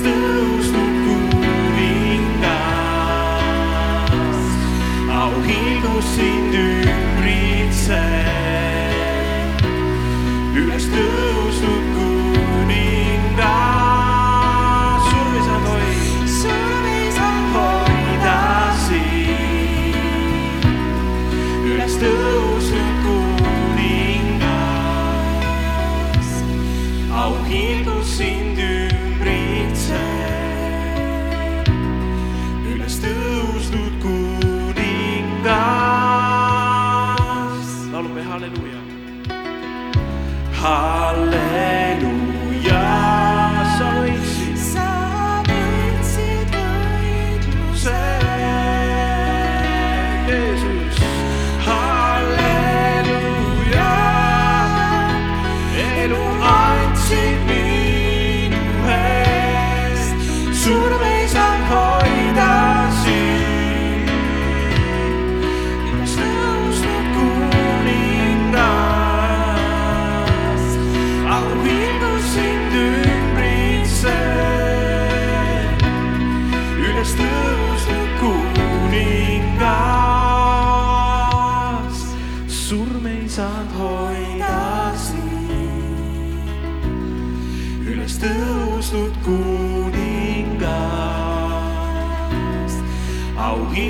still high.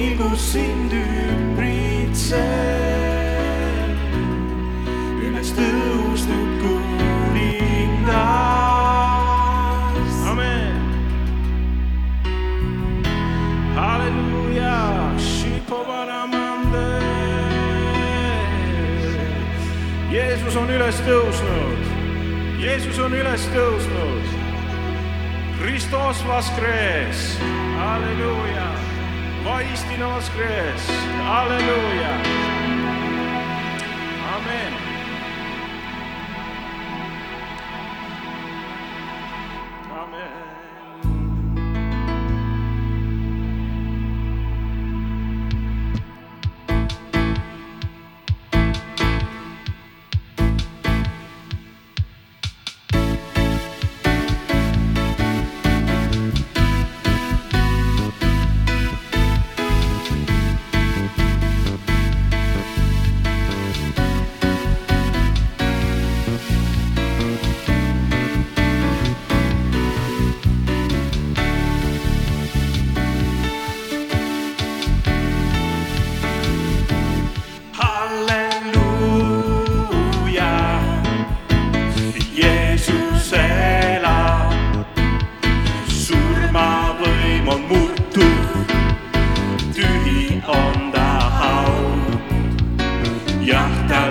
pilgus sind ümbritseb, üles tõusnud kuningas. amen. halleluuja, šipovaramande. Jeesus on üles tõusnud, Jeesus on üles tõusnud. Kristus vaskres, halleluuja. vai-te nós cresce.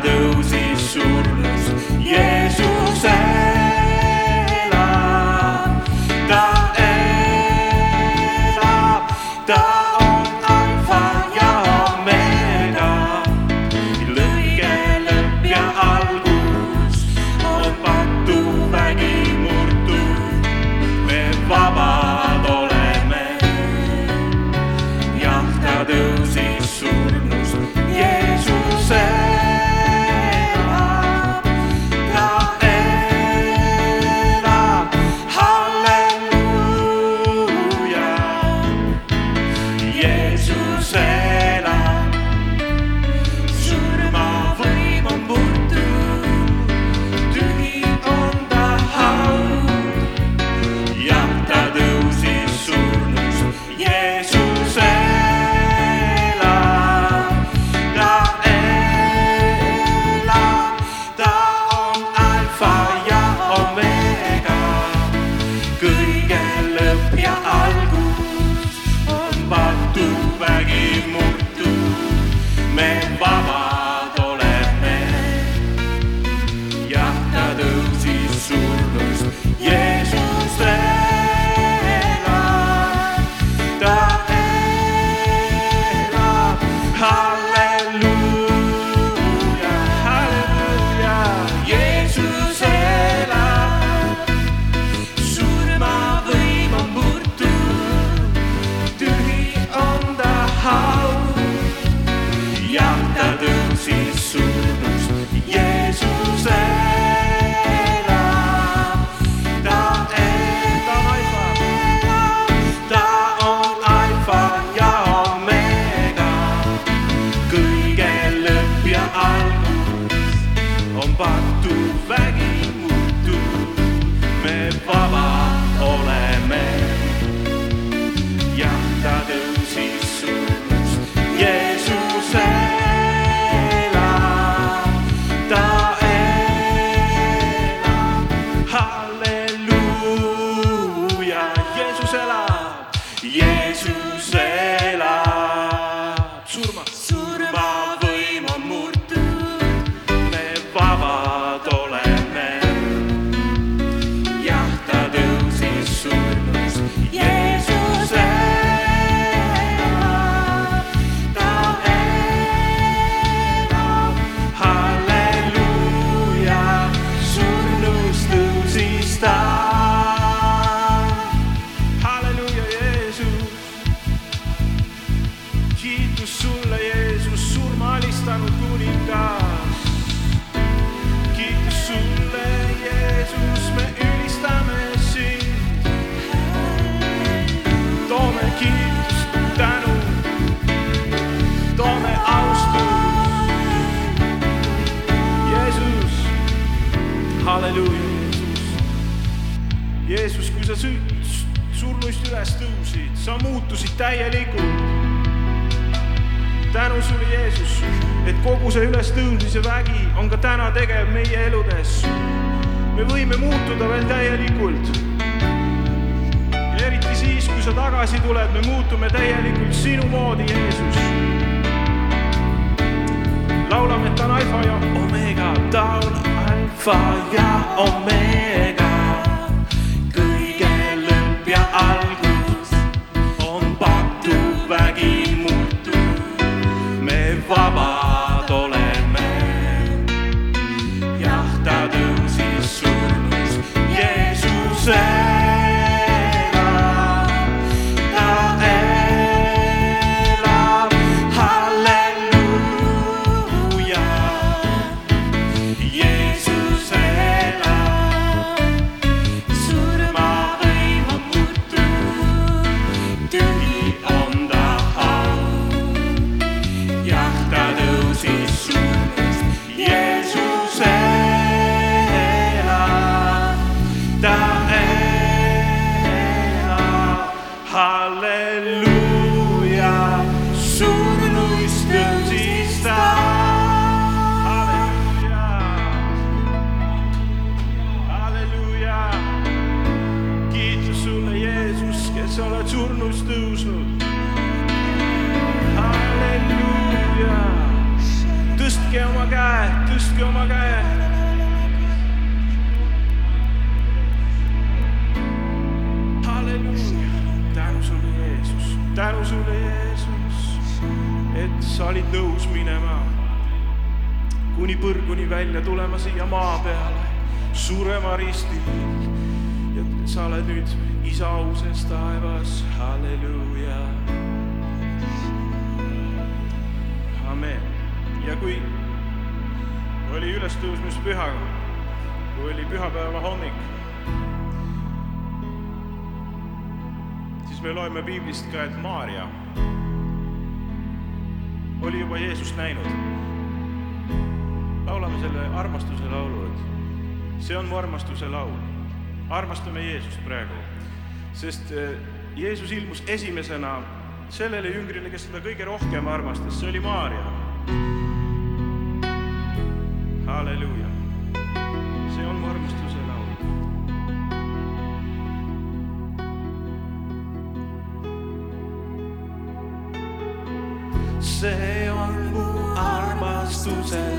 Deus e surdos. Yeah. kiitus, tänu, toome austus. Jeesus, halleluuja, Jeesus. Jeesus, kui sa surnuist üles tõusid, sa muutusid täielikult. tänu sulle, Jeesus, et kogu see ülestõusmise vägi on ka täna tegev meie eludes. me võime muutuda veel täielikult sa tagasi tuled, me muutume täielikult sinu moodi, Jeesus. Laulame, et ta on alfa ja omega, ta on alfa ja omega, kuni põrguni välja tulema siia maa peale, surema ristil ja sa oled nüüd isa auses taevas, halleluuja amen. ja kui oli ülestõusmispüha, kui oli pühapäeva hommik, siis me loeme piiblist ka, et Maarja oli juba Jeesust näinud. Laulame selle armastuse laulu, et see on mu armastuse laul. armastame Jeesust praegu, sest eh, Jeesus ilmus esimesena sellele jüngrile, kes teda kõige rohkem armastas, see oli Maarja. halleluuja, see on mu armastuse laul. see on mu armastuse laul,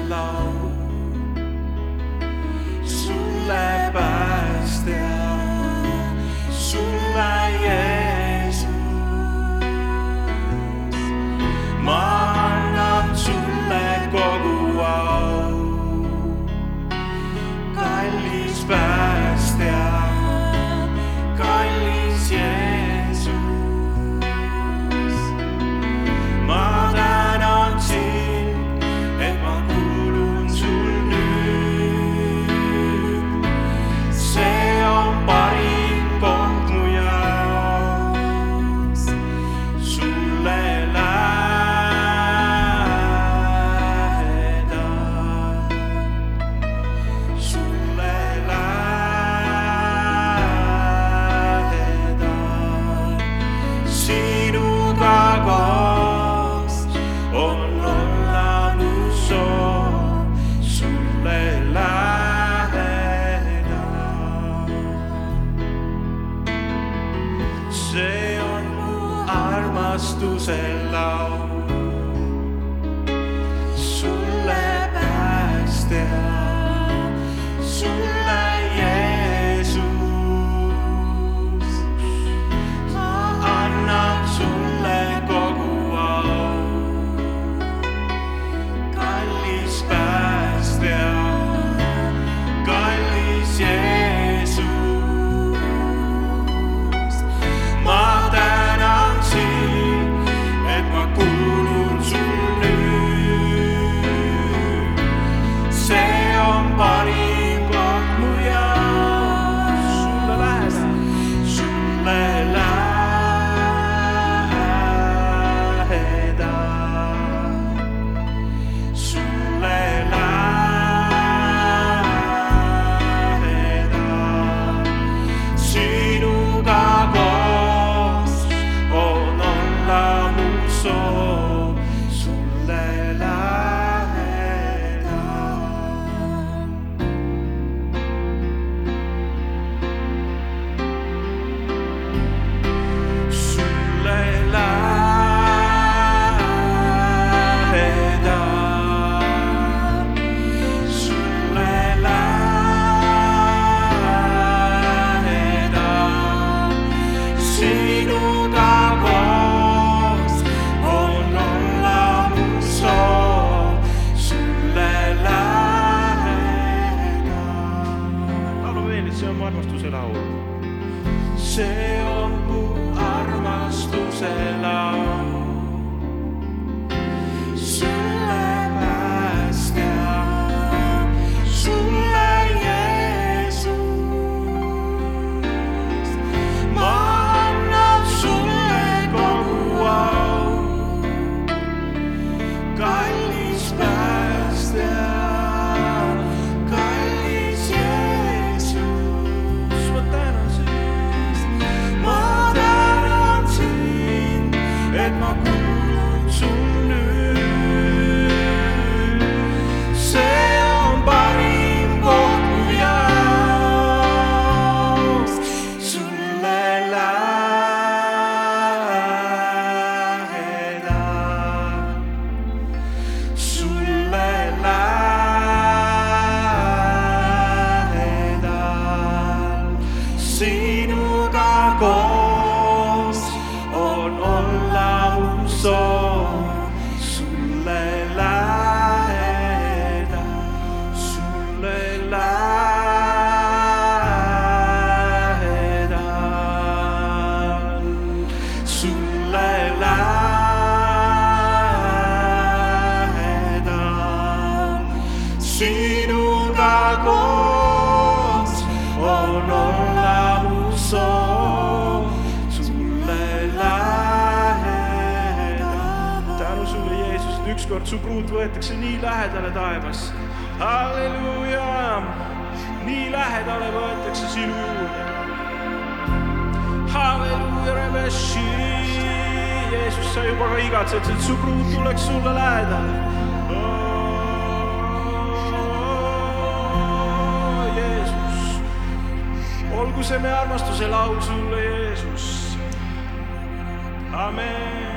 armastuse laul, sinuga koos on olla mu soov, sulle lähedal. tänu sulle, Jeesus, et ükskord su pruut võetakse nii lähedale taevas. halleluuja, nii lähedale võetakse sinu juurde. halleluuja, Rebeši, Jeesus, sa juba ka igatsed, et su pruut tuleks sulle lähedale. Jeesus, olgu see meie armastuse laul sulle, Jeesus. amen.